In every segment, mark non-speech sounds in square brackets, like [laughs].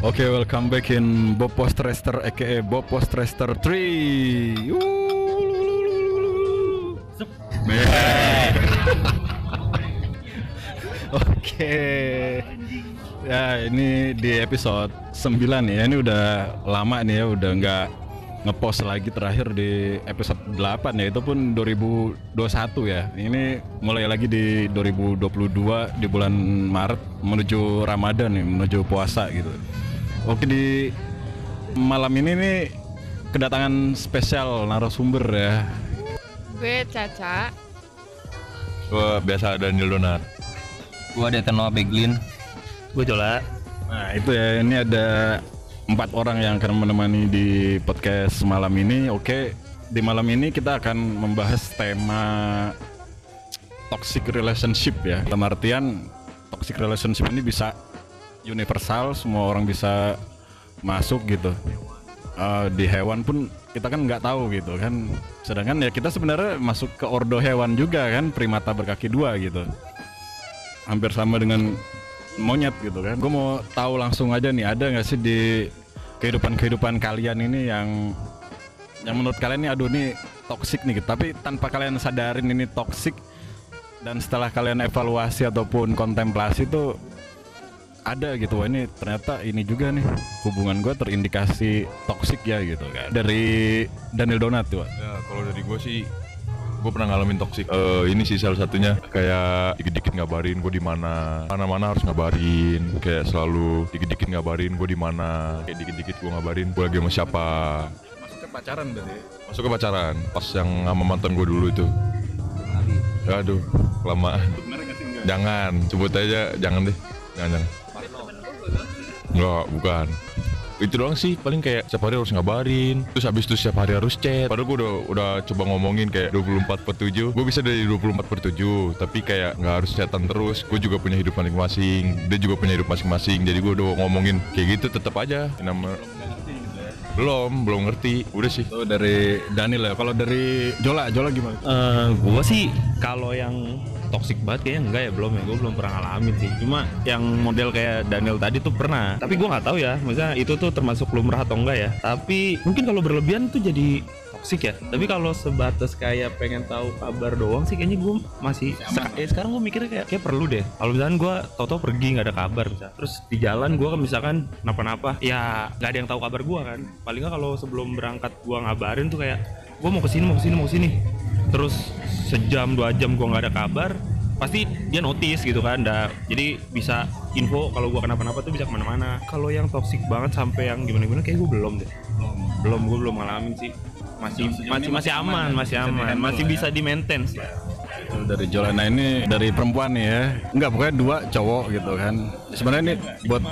Oke, welcome back in Bob Postraster aka Bob Postraster 3. Oke. Ya, ini di episode 9 ya. Ini udah lama nih ya, udah nggak ngepost lagi terakhir di episode 8 ya. Itu pun 2021 ya. Ini mulai lagi di 2022 di bulan Maret menuju Ramadan nih, menuju puasa gitu. Oke di malam ini nih kedatangan spesial narasumber ya. Gue Caca. Gue biasa Daniel Donar. Gua ada Noah Beglin. Gue Jola. Nah itu ya ini ada empat orang yang akan menemani di podcast malam ini. Oke di malam ini kita akan membahas tema toxic relationship ya. Dalam artian toxic relationship ini bisa universal, semua orang bisa masuk gitu. Eh, di hewan pun kita kan nggak tahu gitu kan. Sedangkan ya kita sebenarnya masuk ke ordo hewan juga kan, primata berkaki dua gitu. Hampir sama dengan monyet gitu kan. Gue mau tahu langsung aja nih, ada nggak sih di kehidupan-kehidupan kalian ini yang yang menurut kalian ini aduh ini toxic nih gitu. Tapi tanpa kalian sadarin ini toxic dan setelah kalian evaluasi ataupun kontemplasi tuh ada gitu wah ini ternyata ini juga nih hubungan gue terindikasi toxic ya gitu kan dari Daniel Donat tuh. Ya kalau dari gue sih gue pernah ngalamin toxic. Eh, ini sih salah satunya kayak dikit-dikit ngabarin gue di mana, mana-mana harus ngabarin. Kayak selalu dikit-dikit ngabarin gue di mana. Kayak dikit-dikit gue ngabarin gue lagi sama siapa. masuk ke pacaran berarti Masuk ke pacaran pas yang sama mantan gue dulu itu. Aduh, kelamaan. Jangan, sebut aja jangan deh. Jangan, jangan. Enggak, bukan. Itu doang sih, paling kayak setiap hari harus ngabarin Terus habis itu setiap hari harus chat. Padahal gue udah, udah coba ngomongin kayak 24 per 7 Gue bisa dari 24 per 7 Tapi kayak nggak harus chatan terus. Gue juga punya hidup masing-masing Dia juga punya hidup masing-masing. Jadi gue udah ngomongin kayak gitu tetap aja. Nama Belum, belum ngerti. Udah sih. Itu dari Daniel ya kalau dari Jola Jola gimana? Eh, gue sih kalau yang toxic banget kayaknya. Enggak ya belum ya. Gue belum pernah ngalamin sih. Cuma yang model kayak Daniel tadi tuh pernah. Tapi gue nggak tahu ya. Misalnya itu tuh termasuk lumrah atau enggak ya. Tapi mungkin kalau berlebihan tuh jadi toxic ya. Tapi kalau sebatas kayak pengen tahu kabar doang sih kayaknya gue masih seka- eh, sekarang gue mikirnya kayak kayak perlu deh. Kalau misalkan gue tau-tau pergi nggak ada kabar misalnya terus di jalan gue misalkan kenapa-napa ya nggak ada yang tahu kabar gue kan. Paling nggak kalau sebelum berangkat gue ngabarin tuh kayak gue mau ke sini mau ke sini mau ke sini terus sejam dua jam gua nggak ada kabar pasti dia notice gitu kan dah jadi bisa info kalau gua kenapa-napa tuh bisa ke mana-mana. Kalau yang toxic banget sampai yang gimana-gimana kayak gue belum deh. Belum. Gue belum ngalamin sih. Masih masih masih aman masih aman. masih bisa di maintain sih. Itu dari Jola nah ini dari perempuan nih ya. Enggak pokoknya dua cowok gitu kan. Sebenarnya ini buat [laughs]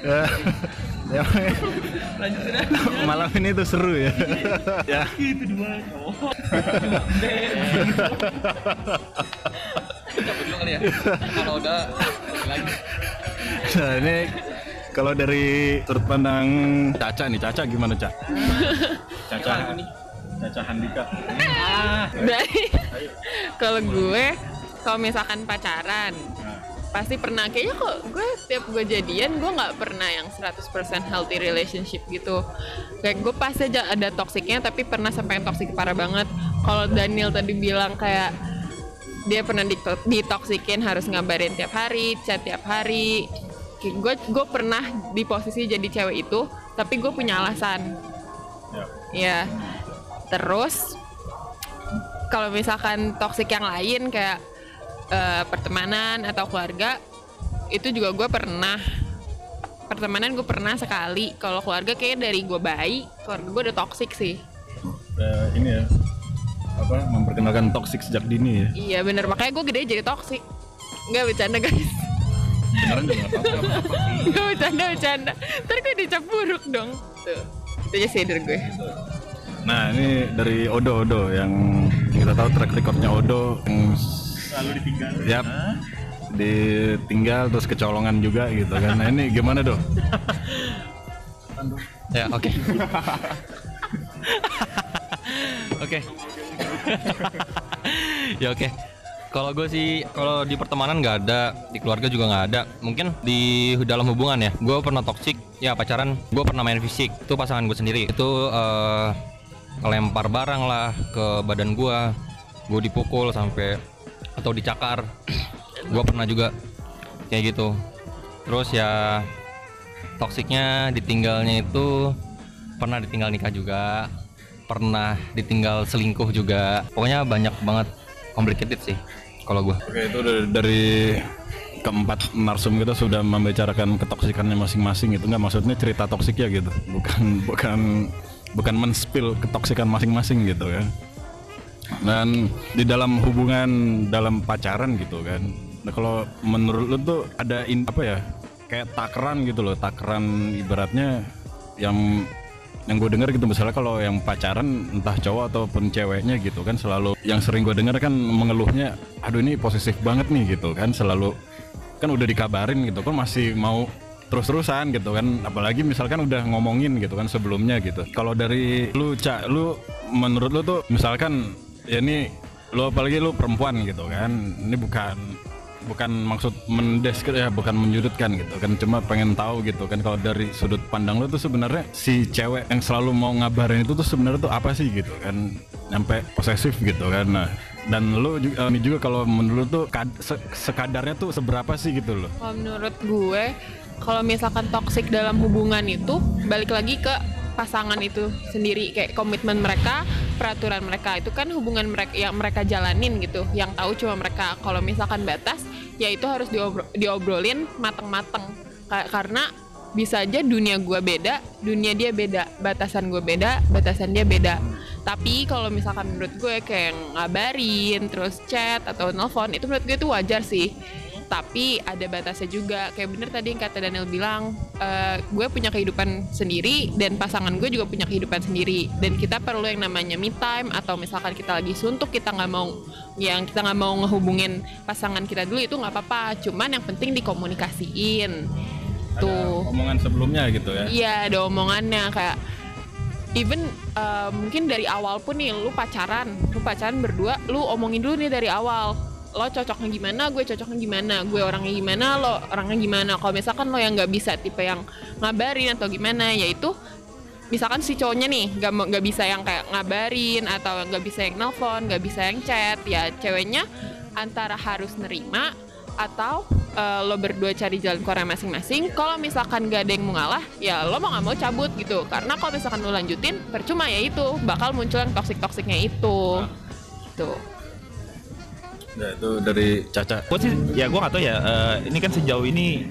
[laughs] ya, malam ini tuh seru ya. Ya. Kalau udah nah ini kalau dari sudut pandang Caca nih Caca gimana Caca. Caca Caca Handika. Dari kalau gue kalau misalkan pacaran pasti pernah. Kayaknya kok gue tiap gue jadian gue nggak pernah yang 100% healthy relationship gitu. Kayak gue pasti aja ada toksiknya tapi pernah sampai yang toksik parah banget. Kalau Daniel tadi bilang kayak dia pernah di ditoksikin harus ngabarin tiap hari chat tiap hari. Kayak gue gue pernah di posisi jadi cewek itu tapi gue punya alasan. Ya. Terus kalau misalkan toksik yang lain kayak eh, pertemanan atau keluarga itu juga gue pernah pertemanan gue pernah sekali. Kalau keluarga kayak dari gue bayi keluarga gue udah toksik sih. Eh, ini ya apa memperkenalkan toksik sejak dini ya? Iya bener. Makanya gue gede jadi toksik nggak bercanda guys. Beneran juga nggak apa-apa. [laughs] Nggak bercanda bercanda. Ntar gue dicap buruk dong. Tuh itu aja sih dari gue. Nah ini dari Odo Odo yang kita tahu track recordnya Odo yang selalu ditinggal Yap. Ditinggal terus kecolongan juga gitu kan. Nah ini gimana dong? ya oke. [laughs] Oke. ya oke. Kalau gue sih, kalau di pertemanan nggak ada, di keluarga juga nggak ada. Mungkin di dalam hubungan ya, gue pernah toksik, ya pacaran. Gue pernah main fisik, itu pasangan gue sendiri. Itu eh, ngelempar barang lah ke badan gue, gue dipukul sampai atau dicakar. gue pernah juga kayak gitu. Terus ya toksiknya ditinggalnya itu pernah ditinggal nikah juga, pernah ditinggal selingkuh juga. Pokoknya banyak banget complicated sih kalau gue. Oke, itu dari, dari keempat narsum kita sudah membicarakan ketoksikannya masing-masing itu nggak maksudnya cerita toksik ya gitu bukan bukan bukan menspil ketoksikan masing-masing gitu kan dan di dalam hubungan dalam pacaran gitu kan. Nah kalau menurut lu tuh ada in, apa ya kayak takaran gitu loh takaran ibaratnya yang yang gue dengar gitu. Misalnya kalau yang pacaran entah cowok ataupun ceweknya gitu kan selalu yang sering gue dengar kan mengeluhnya aduh ini posesif banget nih gitu kan. Selalu kan udah dikabarin gitu kan masih mau terus-terusan gitu kan. Apalagi misalkan udah ngomongin gitu kan sebelumnya gitu. Kalau dari lu cak lu menurut lu tuh misalkan ya ini lu apalagi lu perempuan gitu kan. Ini bukan bukan maksud mendeskri ya bukan menyudutkan gitu kan. Cuma pengen tahu gitu kan kalau dari sudut pandang lu tuh sebenarnya si cewek yang selalu mau ngabarin itu tuh sebenarnya tuh apa sih gitu kan. Sampai posesif gitu kan. Nah dan lu juga, ini juga kalau menurut tuh kad- se- sekadarnya tuh seberapa sih gitu loh Kalau menurut gue, kalau misalkan toxic dalam hubungan itu balik lagi ke pasangan itu sendiri kayak komitmen mereka, peraturan mereka itu kan hubungan mereka yang mereka jalanin gitu. Yang tahu cuma mereka. Kalau misalkan batas, ya itu harus diobro- diobrolin mateng-mateng. Ka- Karena bisa aja dunia gue beda, dunia dia beda, batasan gue beda, batasan dia beda. Tapi kalau misalkan menurut gue kayak ngabarin, terus chat atau nelfon itu menurut gue itu wajar sih tapi ada batasnya juga. Kayak bener tadi yang kata Daniel bilang eh, gue punya kehidupan sendiri dan pasangan gue juga punya kehidupan sendiri. Dan kita perlu yang namanya me time atau misalkan kita lagi suntuk kita nggak mau yang kita nggak mau ngehubungin pasangan kita dulu itu nggak apa-apa. Cuman yang penting dikomunikasiin. Tuh. omongan sebelumnya gitu ya? Iya ada omongannya. Kayak even uh, mungkin dari awal pun nih lu pacaran, lu pacaran berdua, lu omongin dulu nih dari awal. Lo cocoknya gimana, gue cocoknya gimana, gue orangnya gimana, lo orangnya gimana. Kalau misalkan lo yang nggak bisa tipe yang ngabarin atau gimana, yaitu misalkan si cowoknya nih nggak mau- nggak bisa yang kayak ngabarin atau nggak bisa yang nelfon, nggak bisa yang chat, ya ceweknya antara harus nerima atau eh, lo berdua cari jalan keluar masing-masing. Kalau misalkan gak ada yang mau ngalah, ya lo mau nggak mau cabut gitu. Karena kalau misalkan lo lanjutin, percuma ya itu bakal muncul yang toksik-toksiknya itu. Tuh. Ya, itu dari Caca Gue sih, ya gue gak tahu ya. eh, ini kan sejauh ini,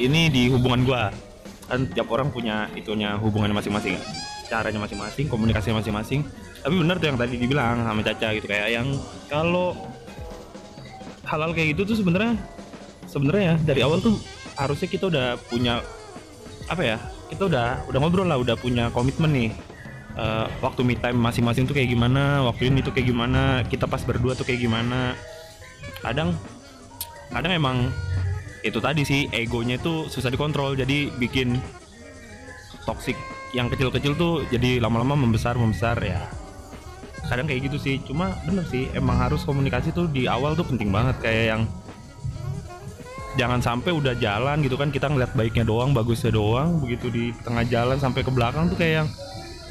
ini di hubungan gue kan tiap orang punya itunya hubungannya masing-masing, caranya masing-masing, komunikasinya masing-masing. Tapi benar tuh yang tadi dibilang sama Caca gitu kayak yang kalau halal kayak gitu tuh sebenarnya sebenarnya ya dari awal tuh harusnya kita udah punya apa ya kita udah udah ngobrol lah udah punya komitmen nih Eh, waktu me time masing-masing tuh kayak gimana waktu ini tuh kayak gimana kita pas berdua tuh kayak gimana. Kadang kadang emang itu tadi sih egonya itu susah dikontrol jadi bikin toxic yang kecil-kecil tuh jadi lama-lama membesar membesar ya. Kadang kayak gitu sih cuma bener sih emang harus komunikasi tuh di awal tuh penting banget kayak yang jangan sampai udah jalan gitu kan kita ngeliat baiknya doang bagusnya doang begitu di tengah jalan sampai ke belakang tuh kayak yang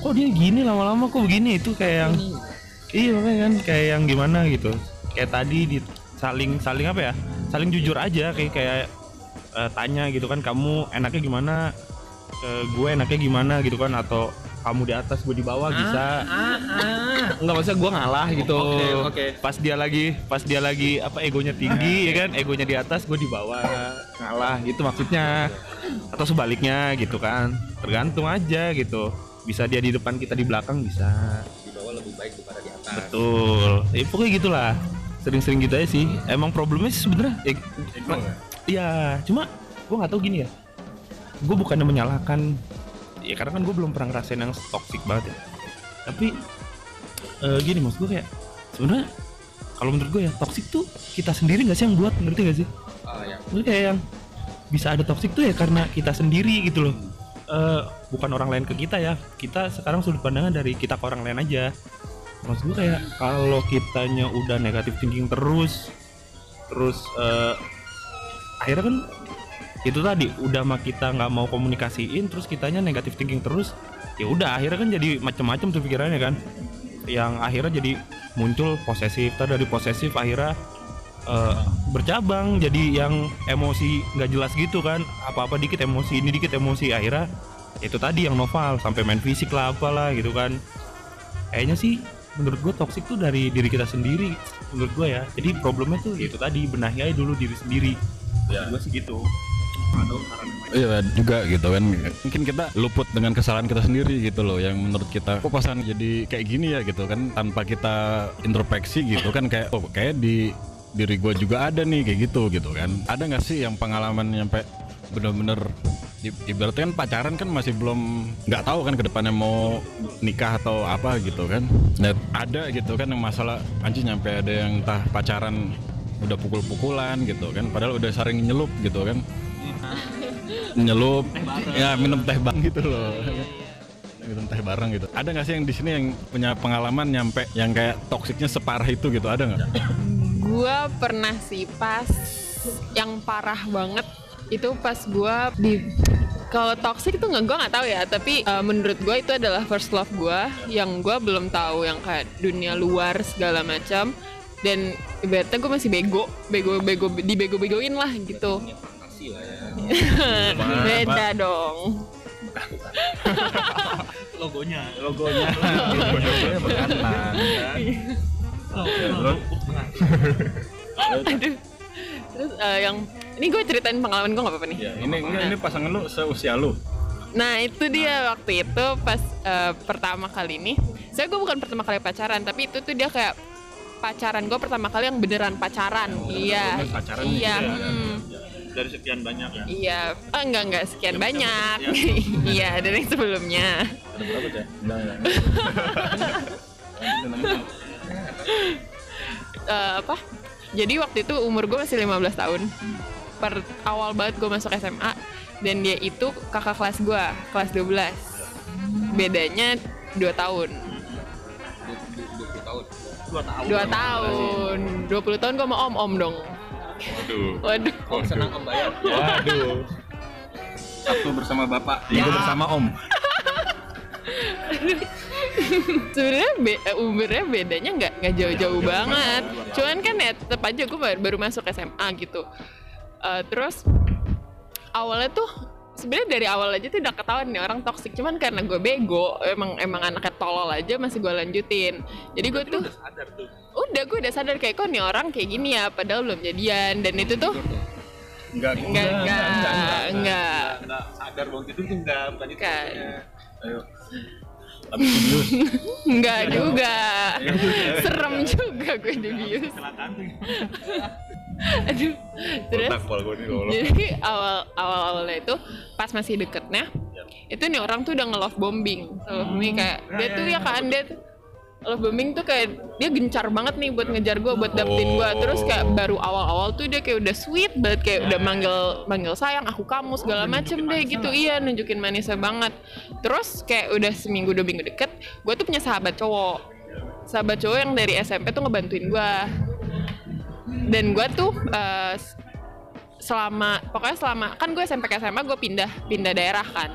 kok dia gini lama-lama? Kok begini? Itu kayak yang iya makanya kan kayak yang gimana gitu. Kayak tadi di saling saling apa ya? Saling jujur aja kayak kayak eh, tanya gitu kan kamu enaknya gimana? Eh, gue enaknya gimana? gitu kan atau kamu di atas gue di bawah bisa. nggak maksudnya gue ngalah gitu. Pas dia lagi pas dia lagi apa egonya tinggi ya kan? Egonya di atas gue di bawah. Ngalah gitu maksudnya. Atau sebaliknya gitu kan. Tergantung aja gitu bisa dia di depan kita di belakang bisa. Di bawah lebih baik daripada di atas. betul. Ya, pokoknya gitulah. Sering-sering gitu aja sih. Emang problemnya sih sebenarnya eh, iya cuma gue nggak tahu gini ya. Gue bukannya menyalahkan. Ya karena kan gue belum pernah ngerasain yang toxic banget ya. Tapi eh, gini maksud gue kayak sebenarnya kalau menurut gue ya toxic tuh kita sendiri nggak sih yang buat ngerti gak sih? Oh ya. Maksudnya kayak yang bisa ada toxic tuh ya karena kita sendiri gitu loh Eh, bukan orang lain ke kita ya. Kita sekarang sudut pandangan dari kita ke orang lain aja. Maksud gue kayak kalau kitanya udah negatif thinking terus terus eh, akhirnya kan itu tadi udah mah kita nggak mau komunikasiin terus kitanya negatif thinking terus ya udah akhirnya kan jadi macam-macam tuh pikirannya kan. Yang akhirnya jadi muncul posesif tadi dari posesif akhirnya eh, bercabang jadi yang emosi nggak jelas gitu kan. Apa-apa dikit emosi ini dikit emosi. Akhirnya itu tadi yang novel sampai main fisik lah apalah gitu kan. Kayaknya sih menurut gue toxic tuh dari diri kita sendiri menurut gue ya. Jadi problemnya tuh itu tadi benahi aja dulu diri sendiri. Ya. gue sih gitu. Iya juga gitu kan. Mungkin kita luput dengan kesalahan kita sendiri gitu loh Yang menurut kita Kok pasangan jadi kayak gini ya? gitu kan Tanpa kita introspeksi gitu kan Kayak oh kayak di diri gue juga ada nih kayak gitu gitu kan. Ada nggak sih yang pengalaman nyampe bener-bener Ibaratnya kan pacaran kan masih belum nggak tahu kan ke depannya mau nikah atau apa gitu kan. Dan ada gitu kan yang masalah anjing nyampe ada yang entah pacaran udah pukul-pukulan gitu kan padahal udah sering nyelup gitu kan. [laughs] Nyelup ya minum teh bang gitu loh. Minum teh bareng gitu. Ada nggak sih yang di sini yang punya pengalaman nyampe yang kayak toksiknya separah itu gitu? Ada nggak [laughs] Gua pernah sih pas yang parah banget itu pas gua di kalau toxic itu nggak gue nggak tahu ya tapi uh, menurut gue itu adalah first love gue yang gue belum tahu yang kayak dunia luar segala macam dan ibaratnya gue masih bego bego bego dibego begoin lah gitu. Beda dong. Logonya logonya aduh terus uh, yang ini gue ceritain pengalaman gue nggak apa-apa nih. Ini ini pasangan lu seusia lu? Nah itu dia waktu itu pas eh, pertama kali ini. Saya gue bukan pertama kali pacaran Tapi itu tuh dia kayak pacaran gue pertama kali yang beneran pacaran. Iya. pacaran Iya gitu ya. hmm, dari sekian banyak ya? Iya. Oh, Enggak enggak sekian banyak. [laughs] Iya dari yang sebelumnya. Ada berapa teh [laughs] [laughs] Eh, Apa? Jadi waktu itu umur gue masih 15 tahun. Per awal banget gue masuk SMA Dan dia itu kakak kelas gue Kelas 12 Bedanya 2 tahun. Dua tahun. Dua tahun. 20 tahun gue mau om om dong. Waduh. [laughs] waduh. Senang om bayar. Waduh. Sabtu bersama bapak. Minggu bersama om [laughs] sebenarnya be- eh, umurnya bedanya nggak nggak jauh-jauh banget. cuman kan ya tetap aja gue baru, baru masuk SMA gitu. Eh, terus awalnya tuh sebenarnya dari awal aja tuh udah ketahuan nih orang toksik cuman karena gue bego emang emang anaknya tolol aja masih gue lanjutin. Jadi gue tuh sadar tuh? Udah gue udah sadar kayak kok nih orang kayak gini ya padahal belum jadian. Dan itu tuh enggak enggak. Enggak enggak nggak sadar bahwa itu tuh nggak bukan itu Kan. ayo abis serius enggak juga. Serem juga gue dibius. Tuh [laughs] aduh terus? Jadi awal awal awalnya itu pas masih deketnya itu nih orang tuh udah nge-love bombing. Bombing kayak dia tuh ya kan dia tuh love bombing tuh kayak dia gencar banget nih buat ngejar gue buat dapetin gue terus kayak baru awal-awal tuh dia kayak udah sweet banget kayak udah manggil manggil sayang aku kamu segala macem deh gitu. iya nunjukin manisnya banget. Terus kayak udah seminggu dua minggu deket gue tuh punya sahabat cowok. Sahabat cowok yang dari SMP tuh ngebantuin gue dan gue tuh eh, selama pokoknya selama kan gue SMP ke SMA gue pindah pindah daerah kan.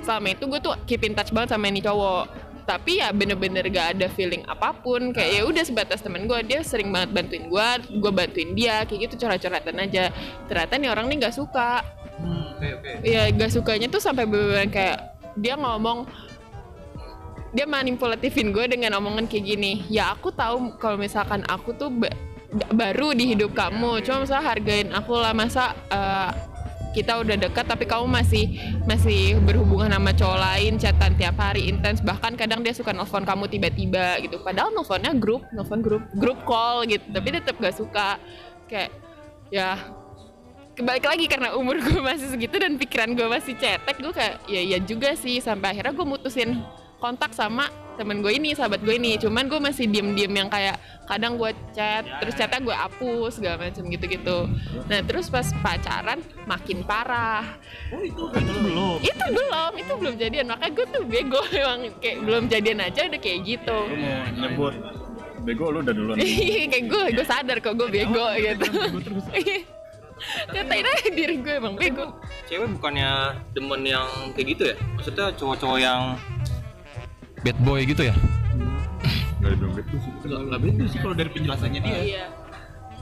Selama itu gue tuh keep in touch banget sama ini cowok tapi ya bener-bener gak ada feeling apa pun. Kayak ya udah sebatas temen gue dia sering banget bantuin gue gue bantuin dia kayak gitu curhat-curhatan aja. Ternyata nih orang nih nggak suka. Ya gak sukanya tuh sampai bener kayak dia ngomong dia manipulatifin gue dengan omongan kayak gini. Ya aku tahu kalau misalkan aku tuh ba- ba- baru di hidup kamu. cuma misalnya hargain aku lah. Masa eh, kita udah dekat tapi kamu masih masih berhubungan sama cowok lain chatan tiap hari intens. Bahkan kadang dia suka nelfon kamu tiba-tiba gitu. Padahal nelfonnya grup nelfon grup grup call gitu. Tapi tetap gak suka. Kayak ya kebalik lagi karena umur [laughs] gue masih segitu dan pikiran gue masih cetek. Gue kayak ya iya juga sih. Sampai akhirnya gue mutusin kontak sama temen gue ini sahabat gue ini. Cuman gue masih diem-diem yang kayak kadang gue chat terus chatnya gue hapus segala macam gitu-gitu. Nah terus pas pacaran makin parah. Oh itu itu belum. itu belum itu belum jadian. Makanya gue tuh bego [laughs] emang kayak belum jadian aja udah kayak gitu. Lu mau nyebut bego lu udah duluan. [laughs] kayak gue gue sadar kok gue bego gitu. Katain [laughs] aja diri gue emang bego. Cewek bukannya demen yang kayak gitu ya? Maksudnya cowok-cowok yang bad boy gitu ya Gak dibilang gitu sih. Nggak beda sih kalau dari penjelasannya dia. Iya.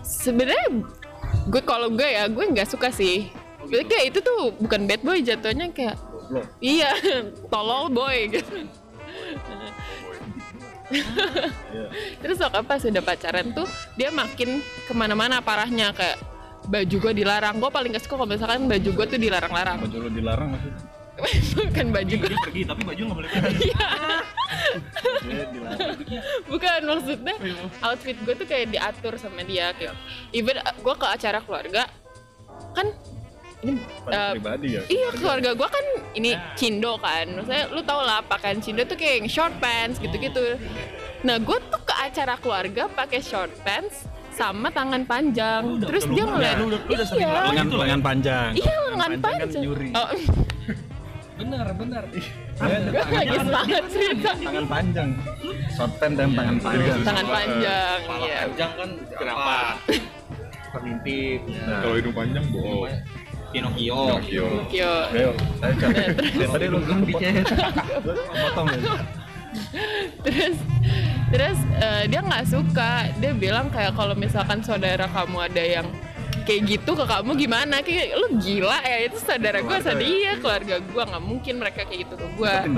Sebenarnya gue kalau gue ya gue nggak suka sih. Jadi kayak itu tuh bukan bad boy jatuhnya kayak iya tolol boy gitu. Terus waktu pas udah pacaran tuh dia makin ke mana-mana parahnya kayak baju gue dilarang. Gue paling gak suka kalau misalkan baju gue tuh dilarang-larang. Baju lu dilarang masih. [laughs] bukan baju gue. Dia pergi tapi baju nggak boleh [laughs] pergi. Dilarang. bukan maksudnya outfit gue tuh kayak diatur sama dia kayak even gue ke acara keluarga kan ini eh, pribadi ya. iya keluarga gue kan ini cindo kan maksudnya lu tau lah pakaian cindo tuh kayak short pants gitu-gitu nah gue tuh ke acara keluarga pakai short pants sama tangan panjang terus dia ngeliat lu udah- lu udah sering iya ngelakuin Lengan lengan panjang. iya lengan kan panjang nyuri. oh, benar benar gue lagi semangat cerita Tangan panjang. Short pants dan tangan panjang. tangan panjang iya panjang kan kenapa Pengintip. Kalau hidung panjang bohong. Pinocchio Pinocchio. Yo. Ayo, saya tadi lu bilang potong [laughs] ya. terus terus eh, dia nggak suka dia bilang kayak kalau misalkan saudara kamu ada yang kayak gitu ke kamu gimana kayak lu gila ya itu saudara gue sama ya? keluarga gue nggak mungkin mereka kayak gitu ke gue kan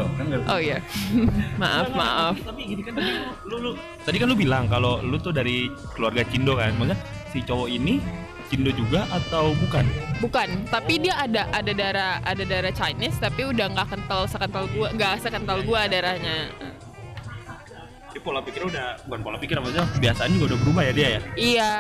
oh iya [laughs] maaf maaf Tapi gini kan tadi lu, lu tadi kan lu bilang kalau lu tuh dari keluarga Cindo kan. Maksudnya si cowok ini Cindo juga atau bukan? bukan tapi dia ada ada darah ada darah Chinese tapi udah nggak kental sekental gue nggak sekental gue darahnya Jadi pola pikir udah bukan pola pikir maksudnya kebiasaan juga udah berubah ya dia ya. Iya.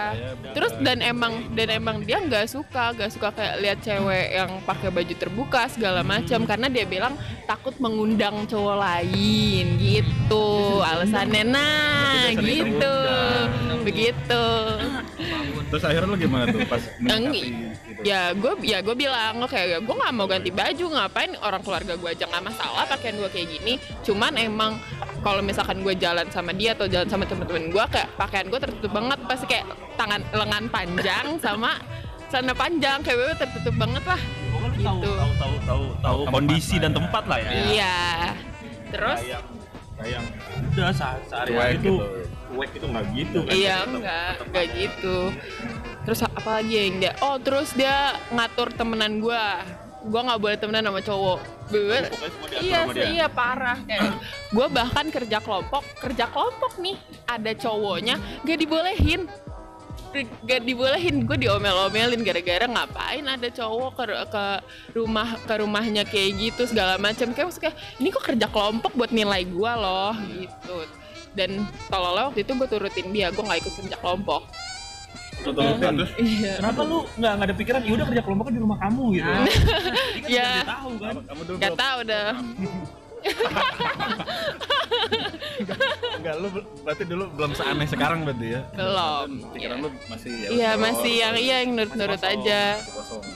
Terus dan emang dan emang dia nggak suka, nggak suka kayak lihat cewek yang pakai baju terbuka segala macam karena dia bilang takut mengundang cowok lain gitu. Alasannya nah gitu. Begitu. Terus akhirnya lu gimana tuh pas gitu? Ya gue ya gue bilang lo kayak gue nggak mau ganti baju ngapain orang keluarga gue aja nggak masalah pakaian gue kayak gini. Cuman emang kalau misalkan gue jalan sama dia atau jalan sama temen-temen gue kayak pakaian gue tertutup banget pasti kayak tangan lengan panjang [laughs] sama celana panjang kayak gue tertutup banget lah. Tahu Gitu. tahu tahu tahu tahu kondisi lah dan ya. tempat lah ya. Iya. Terus Kayak kayak udah saat sehari hari itu gitu. cuek itu nggak gitu kan. Iya enggak ada. gitu. Terus apa lagi yang dia? Oh terus dia ngatur temenan gua. Gua nggak boleh temenan sama cowok. Gue, diatur iya dia. iya parah. Kayak gua bahkan kerja kelompok, kerja kelompok nih ada cowoknya gak dibolehin. Gak dibolehin, gue diomel-omelin gara-gara ngapain ada cowok ke, ke rumah ke rumahnya kayak gitu segala macam kayak maksudnya ini kok kerja kelompok buat nilai gua loh gitu dan tolol waktu itu gue turutin dia gue nggak ikut kerja kelompok Turutin. iya Kenapa lu nggak nggak ada pikiran? Ya udah kerja kelompok kan di rumah kamu gitu. Jadi kan Ya. udah tahu kan. Kamu dulu nggak belum- tahu dah Enggak, lu berarti dulu belum seaneh sekarang berarti ya? belum Pikiran Iya. lu masih ya iya masih yang iya yang nurut-nurut aja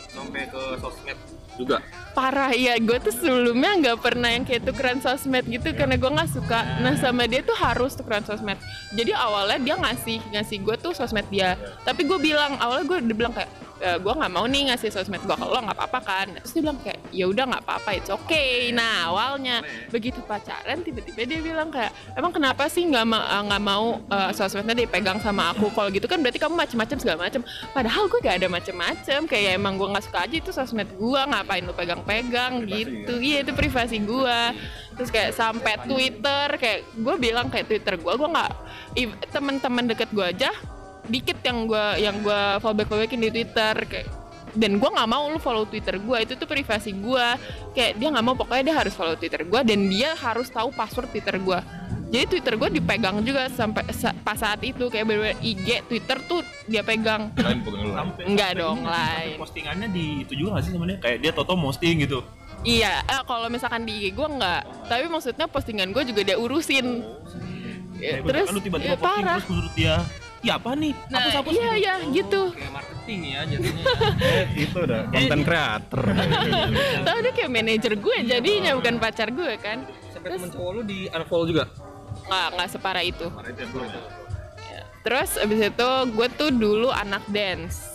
sampai ke sosmed juga. Parah iya. Gue tuh sebelumnya nggak pernah yang kayak tukeran sosmed gitu karena gue nggak suka. Nah sama dia tuh harus tukeran sosmed. Jadi awalnya dia ngasih ngasih gue tuh sosmed dia. Tapi gue bilang awalnya gue udah bilang kayak e, gue nggak mau nih ngasih sosmed gue kalau nggak apa-apa kan? Terus dia bilang kayak ya udah nggak apa-apa it's okay. Nah awalnya begitu pacaran tiba-tiba dia bilang kayak emang kenapa sih nggak ma- eh, nggak mau eh, sosmednya dipegang sama aku? Kalau gitu kan berarti kamu macem-macem segala macem. Padahal gue gak ada macem-macem kayak emang gue nggak suka aja itu sosmed gue ngapain lu pegang-pegang gitu. iya itu privasi gue terus kayak sampai Twitter kayak gue bilang kayak Twitter gue gue nggak teman-teman deket gue aja dikit yang gue yang gue fallback fallbackin di Twitter kayak dan gue nggak mau lu follow Twitter gue itu tuh privasi gue kayak dia nggak mau pokoknya dia harus follow Twitter gue dan dia harus tahu password Twitter gue jadi Twitter gue dipegang juga sampai sa- pas saat itu kayak bener IG Twitter tuh dia pegang Lain pegang lu. Sampai Enggak dong, lain. Postingannya di itu juga nggak sih sebenarnya? Kayak dia toto posting gitu. iya eh, kalau misalkan di IG gue nggak tapi maksudnya postingan gue juga dia urusin Ya, Kayak terus misalkan lu tiba-tiba ya, posting parah terus menurut dia ya apa nih nah hapus hapus iya iya gitu Kayak marketing ya jadinya. [laughs] Eh, itu udah konten kreator. [laughs] tahu dia kayak manajer gue jadinya bukan pacar gue kan Sampai temen cowok lu di unfollow juga. nggak nggak separah itu Ya. terus abis itu gue tuh dulu anak dance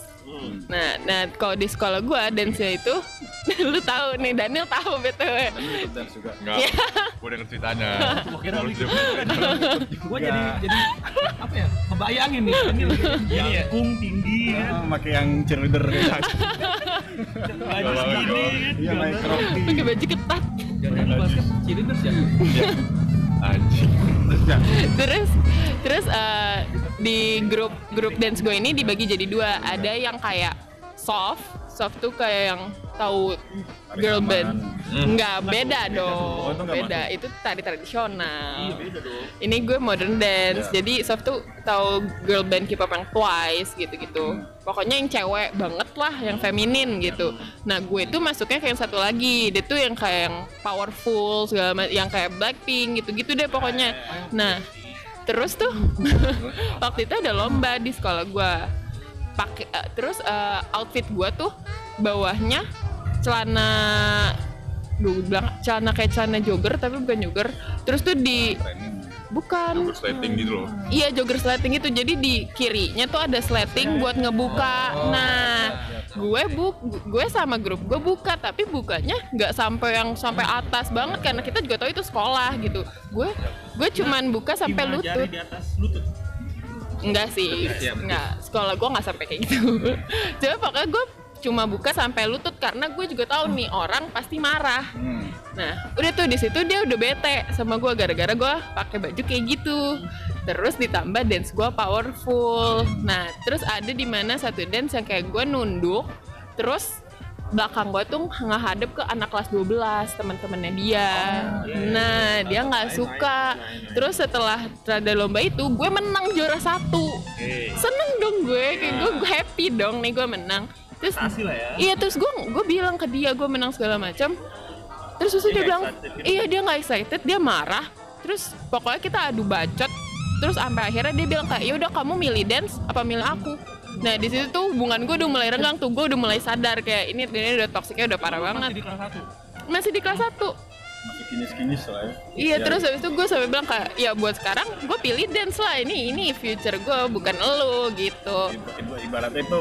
nah nah kalau di sekolah gue dance itu [laughs] lu tahu nih Daniel tahu betul Enggak. Iya. Gue denger ceritanya. [laughs] kira lu gue jadi jadi apa ya kebayangin nih ini gini ya kung tinggi kan. pakai yang cheerleader. [laughs] Kayak baju segini kan Iya, pakai baju ketat. Jangan basket cheerleaders ya Terus terus eh, di grup grup dance gue ini dibagi jadi dua. Ada yang kayak soft soft tuh kayak yang tahu girl band? nggak beda dong. Oh, itu beda. itu tari tradisional. Ini gue modern dance. Jadi soft tuh tahu girl band K-pop yang Twice gitu-gitu. Pokoknya yang cewek banget lah yang feminin gitu. Nah gue tuh masuknya kayak yang satu lagi. Dia tuh yang kayak yang powerful segala macam yang kayak Blackpink gitu-gitu deh pokoknya. Nah terus tuh [laughs] waktu itu ada lomba di sekolah gue pakai eh, terus eh, outfit gue tuh bawahnya celana Duh, gue bilang celana kayak celana jogger tapi bukan jogger terus tuh di bukan Resleting gitu loh. Iya jogger sleting itu jadi di kirinya tuh ada sleting buat ngebuka. Nah, gue buk gue sama grup gue buka tapi bukanya nggak sampai yang sampai atas banget karena kita juga tahu itu sekolah gitu. Gue gue cuman buka sampai Lima jari lutut. di atas lutut Enggak sih, enggak. Sekolah gue nggak sampai kayak gitu. [laughs] Coba pokoknya gue cuma buka sampai lutut karena gue juga tahu nih orang pasti marah. Nah, udah tuh di situ dia udah bete sama gue gara-gara gue pakai baju kayak gitu. Terus ditambah dance gue powerful. Nah, terus ada di mana satu dance yang kayak gue nunduk, terus belakang gue tuh ngehadap ke anak kelas 12 teman-temannya dia. Nah, dia nggak suka. Terus setelah ada lomba itu, gue menang juara satu. Seneng dong gue, kayak gue happy dong nih gue menang. Terus lah ya. Iya terus gue gue bilang ke dia gue menang segala macam. Terus terus dia, bilang excited gitu? iya dia nggak excited dia marah. Terus pokoknya kita adu bacot. Terus sampai akhirnya dia bilang kayak ya udah kamu milih dance apa milih aku. Nah di situ tuh hubungan gue udah mulai renggang tuh gue udah mulai sadar kayak ini ini udah toksiknya udah parah masih banget. di kelas satu Masih di kelas 1 Masih kinis-kinis lah ya. Iya terus habis itu gue sampai bilang kayak ya buat sekarang gue pilih dance lah ini ini future gue bukan elo gitu. Iba- Ibaratnya itu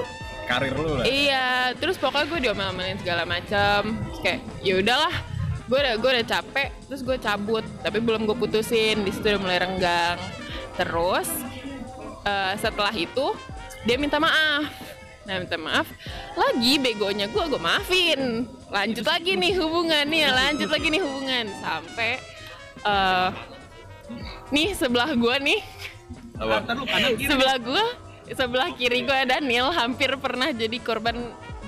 karir lu lah. Iya, terus pokoknya gue diomelin segala macam. Kayak ya udahlah, gue udah gue udah capek, terus gue cabut. Tapi belum gue putusin, di situ udah mulai renggang. Terus eh, setelah itu dia minta maaf. Nah minta maaf, lagi begonya gue gue maafin. Lanjut lagi nih hubungan nih, lanjut lagi nih hubungan sampai eh nih sebelah gue nih kiri sebelah gua sebelah kiri gua Daniel hampir pernah jadi korban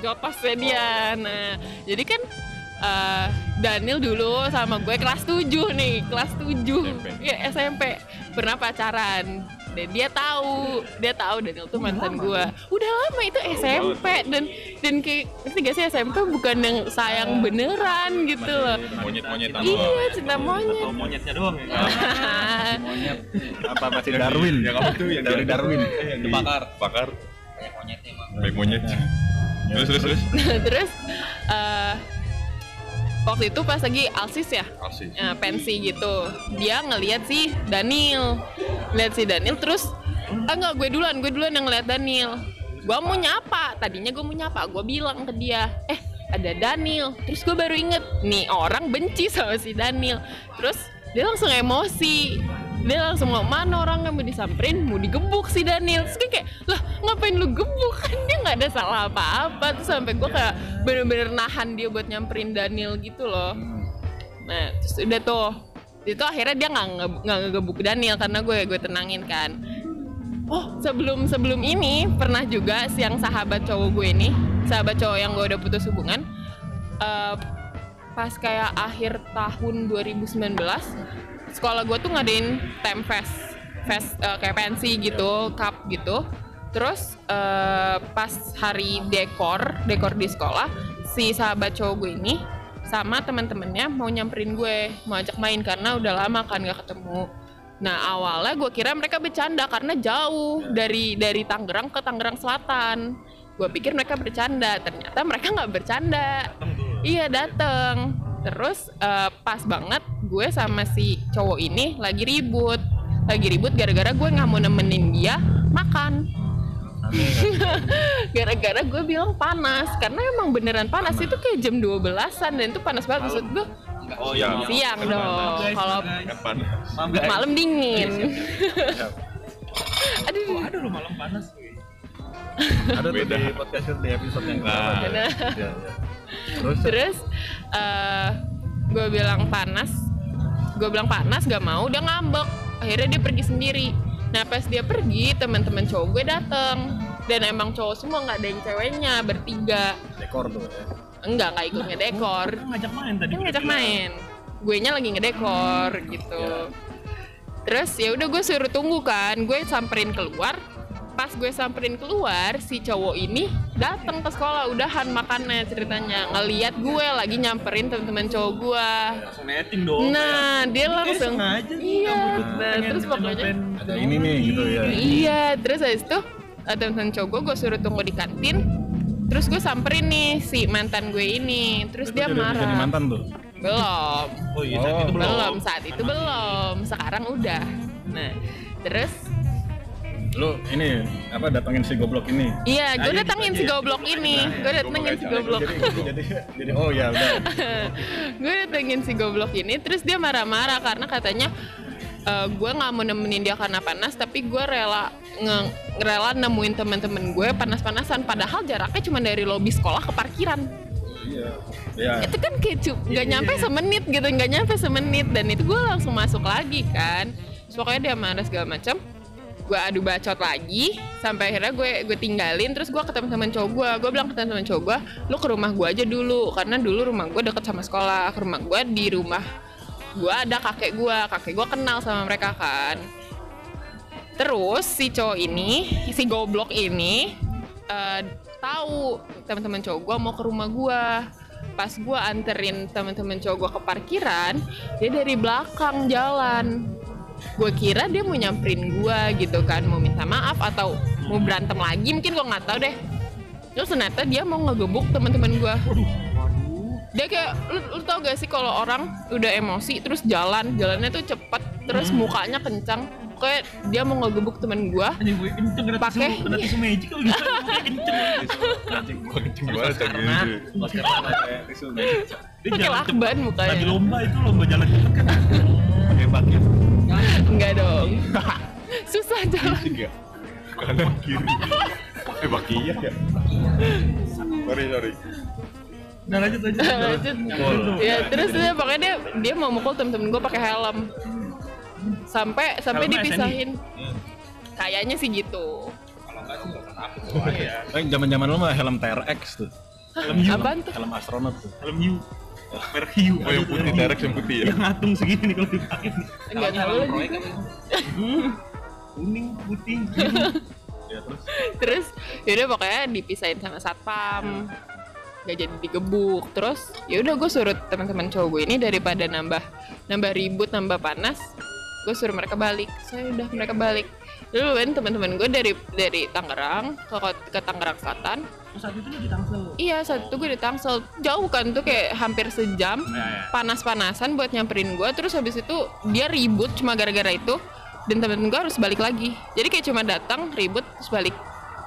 jotosnya dia. Nah jadi kan eh, Daniel dulu sama gue kelas 7 nih kelas 7 ya SMP. Pernah pacaran dan dia tahu dia tahu Daniel tuh mantan gua udah lama itu SMP dan dan kayak gak sih SMP bukan yang sayang beneran gitu loh Monyet-monyetan iya cinta monyet Oh, monyetnya doang ya [laughs] Monyet. Apa masih Darwin? Yang apa tuh yang dari Darwin? Bakar. Bakar. Baik monyet. Terus terus terus. terus eh, waktu itu pas lagi alsis ya? Alsis. eh, pensi gitu. Dia ngeliat si Daniel. Lihat si Daniel terus ah enggak gue duluan gue duluan yang ngeliat Daniel. Gue mau nyapa. Tadinya gue mau nyapa gue bilang ke dia eh ada Daniel. Terus gue baru inget nih orang benci sama si Daniel. Terus dia langsung emosi dia langsung mau mana orang yang mau disamperin? Mau digebuk si Daniel. Terus kayak lah ngapain lu gebuk? Kan [laughs] dia nggak ada salah apa-apa. Terus sampai gue kayak bener-bener nahan dia buat nyamperin Daniel gitu loh. Nah terus udah tuh. Itu akhirnya dia nggak nggak ngegebuk Daniel karena gue gue tenangin kan. Oh sebelum sebelum ini pernah juga siang sahabat cowok gue ini sahabat cowok yang gue udah putus hubungan eh, pas kayak akhir tahun 2019 sekolah gue tuh ngadain time fest fest eh, kayak pensi gitu cup gitu. Terus eh, pas hari dekor dekor di sekolah si sahabat cowok gue ini sama teman-temannya mau nyamperin gue mau ajak main karena udah lama kan gak ketemu. Nah awalnya gue kira mereka bercanda karena jauh dari dari Tangerang ke Tangerang Selatan. Gue pikir mereka bercanda ternyata mereka nggak bercanda. Iya dateng. Terus eh, pas banget gue sama si cowok ini lagi ribut lagi ribut gara-gara gue nggak mau nemenin dia makan [laughs] gara-gara gue bilang panas karena emang beneran panas itu kayak jam 12-an dan itu panas banget maksud gue Oh iya. siang dong kalau Kapan? malam dingin aduh Ada lo malam panas. Ada tuh Beda. di podcast di episode yang Nah. Nah. Iya, iya. Terus terus eh, gue bilang panas gue bilang panas gak mau dia ngambek. Akhirnya dia pergi sendiri. Nah pas dia pergi teman-teman cowok gue dateng. Dan emang cowok semua nggak ada yang ceweknya bertiga. Dekor tuh ya. enggak nggak ikut ngedekor. Kan ngajak main tadi. dia ngajak main. Gue nya lagi ngedekor gitu. terus ya udah gue suruh tunggu kan. Gue samperin keluar pas gue samperin keluar si cowok ini datang ke sekolah udahan makannya ceritanya ngeliat gue lagi nyamperin teman-teman cowok gue Langsung netting dong. nah dia Kayak langsung nih, iya nah, terus pokoknya Ada ini nih gitu ya. iya terus habis itu eh, teman-teman cowok gue gue suruh tunggu di kantin terus gue samperin nih si mantan gue ini terus dia Jadi- Jadi marah mantan tuh. belum Oh iya, saat itu belum. belum saat itu belum sekarang udah nah terus Lu ini apa datengin si goblok ini. iya gue Ayo datengin si dibagi ya. goblok ini gue datengin si goblok Jadi jadi jadi oh ya udah. gue datengin si goblok ini terus dia marah-marah karena katanya eh, gue nggak mau nemenin dia karena panas tapi gue rela nge rela nemuin temen-temen gue panas-panasan padahal jaraknya cuma dari lobi sekolah ke parkiran Iya. Ya. itu kan kayak cu- nggak nyampe semenit gitu nggak nyampe semenit dan itu gue langsung masuk lagi kan Terus pokoknya dia marah segala macam gue adu bacot lagi sampai akhirnya gue gue tinggalin terus gue ke teman-teman cowok gue gue bilang ke teman-teman cowok gue lu ke rumah gue aja dulu karena dulu rumah gue deket sama sekolah. Rumah gue di rumah gue ada kakek gue kakek gue kenal sama mereka kan. Terus si cowok ini si goblok ini eh, tahu teman-teman cowok gue mau ke rumah gue pas gue anterin teman-teman cowok gue ke parkiran dia dari belakang jalan gue kira dia mau nyamperin gue gitu kan mau minta maaf atau mau berantem lagi mungkin gue nggak tahu deh. Terus ternyata dia mau ngegebuk teman-teman gue dia kayak lu, lu tau gak sih kalau orang udah emosi terus jalan jalannya tuh cepet terus mukanya kencang kayak dia mau ngegebuk temen gue Pakai- gitu. [laughs] Gua pakai lakban mukanya. Lagi lomba itu lomba jalan cepet kan. pakai. Enggak dong [laughs] susah jalan Tiga. Kanan kiri. Pakai bakiya ya. Sorry sorry. Nah lanjut lanjut. [laughs] lanjut ya terus dia pokoknya dia dia mau mukul temen-temen gue pakai helm sampai sampai Helmnya dipisahin kayaknya sih gitu Eh zaman-zaman lu mah helm TRX tuh. Helm apaan tuh Helm astronot tuh. Helm hiu. Merek hiu. Oh yang putih Terex yang putih ya. Yang ngatung segini nih kalau dipakai. enggak tahu lagi Kuning, putih, biru. Ya terus terus yaudah pokoknya dipisahin sama satpam gak jadi digebuk terus yaudah gue suruh teman-teman cowok gue ini daripada nambah nambah ribut nambah panas gue suruh mereka balik. Saya udah mereka balik. Dulu kan teman-teman gue dari dari Tangerang ke ke Tangerang Selatan. Oh, saat itu di Tangsel. iya saat itu gue di Tangsel. Jauh kan tuh kayak hampir sejam. Panas-panasan buat nyamperin gue terus habis itu dia ribut cuma gara-gara itu. Dan temen gue harus balik lagi. Jadi kayak cuma datang ribut terus balik.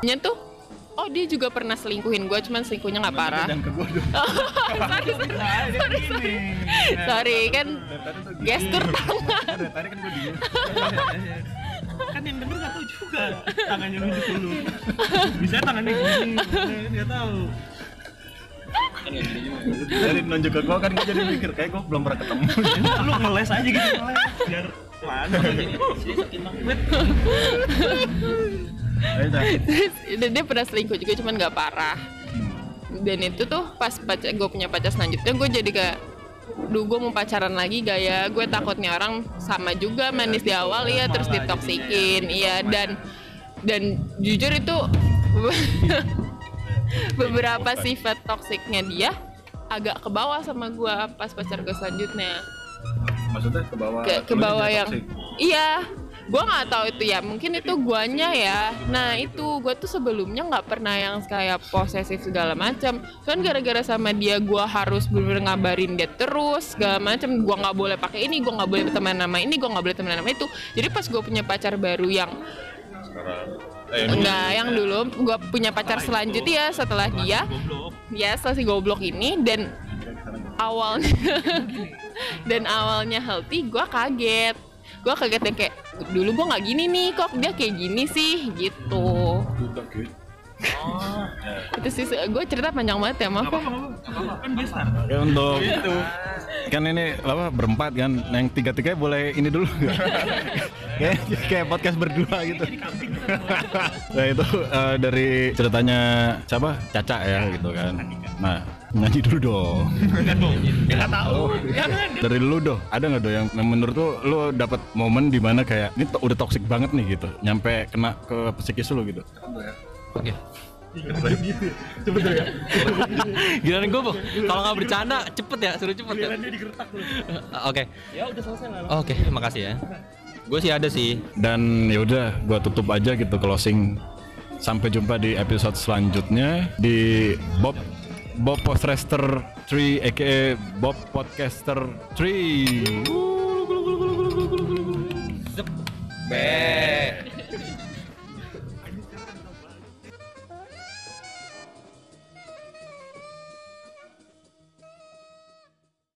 Nya tuh oh dia juga pernah selingkuhin gue cuman selingkuhnya nggak parah. ke dong. [laughs] sorry sorry. Sorry sorry. sorry kan gestur tangan tadi kan gua diem. [laughs] kan yang denger gak tahu juga. Tangannya nunjuk dulu. Bisa tangannya gini nggak tahu. Dari nunjuk ke gua kan gua jadi mikir kayak gua belum pernah ketemu. lu ngeles aja gitu ngeles. Biar pelan. Wait, Ayo dah. Terus dan dia pernah selingkuh juga cuman nggak parah. Dan itu tuh pas pacar gue punya pacar selanjutnya gue jadi kayak Duh gue mau pacaran lagi gak ya? Gue takutnya orang sama juga manis di awal ya Terus ditoksikin Iya dan Dan jujur itu [laughs] Beberapa sifat toksiknya dia agak ke bawah sama gue pas pacar gue selanjutnya. Maksudnya ke bawah. ke ke bawah yang iya gue nggak tahu itu ya mungkin itu guanya ya. Nah itu gue tuh sebelumnya nggak pernah yang kayak posesif segala macam. Kan gara-gara sama dia gue harus bener ngabarin dia terus segala macam gue nggak boleh pakai ini gue nggak boleh teman nama ini gue nggak boleh teman nama itu. Jadi pas gue punya pacar baru yang enggak yang dulu. Gue punya pacar selanjutnya setelah dia. ya setelah si goblok ini dan awalnya [laughs] dan awalnya healthy gue kaget gue kaget yang kayak dulu gue nggak gini nih kok dia kayak gini sih? Gitu. Itu sih gue cerita panjang banget ya maaf ya. kan biasa. Oke, untuk kan ini apa berempat kan yang tiga tiga boleh ini dulu. [laughs] Kayak kayak podcast berdua gitu. Nah itu eh, dari ceritanya siapa? Caca ya gitu kan. Nah nyanyi dulu dong. Nggak tahu. Dari lu doh. Ada nggak doh yang menurut lu lu dapat momen di mana kayak ini to- udah toxic banget nih gitu. Nyampe kena ke psikis lu gitu. Oke. Gila nih gue kalau nggak bercanda cepet ya, suruh cepet ya. Oke. ya udah selesai lah Oke, makasih ya. Gue sih ada sih. dan ya udah gua tutup aja gitu closing. Sampai jumpa di episode selanjutnya di Bob Bob Podcaster 3 aka Bob Podcaster 3 Be.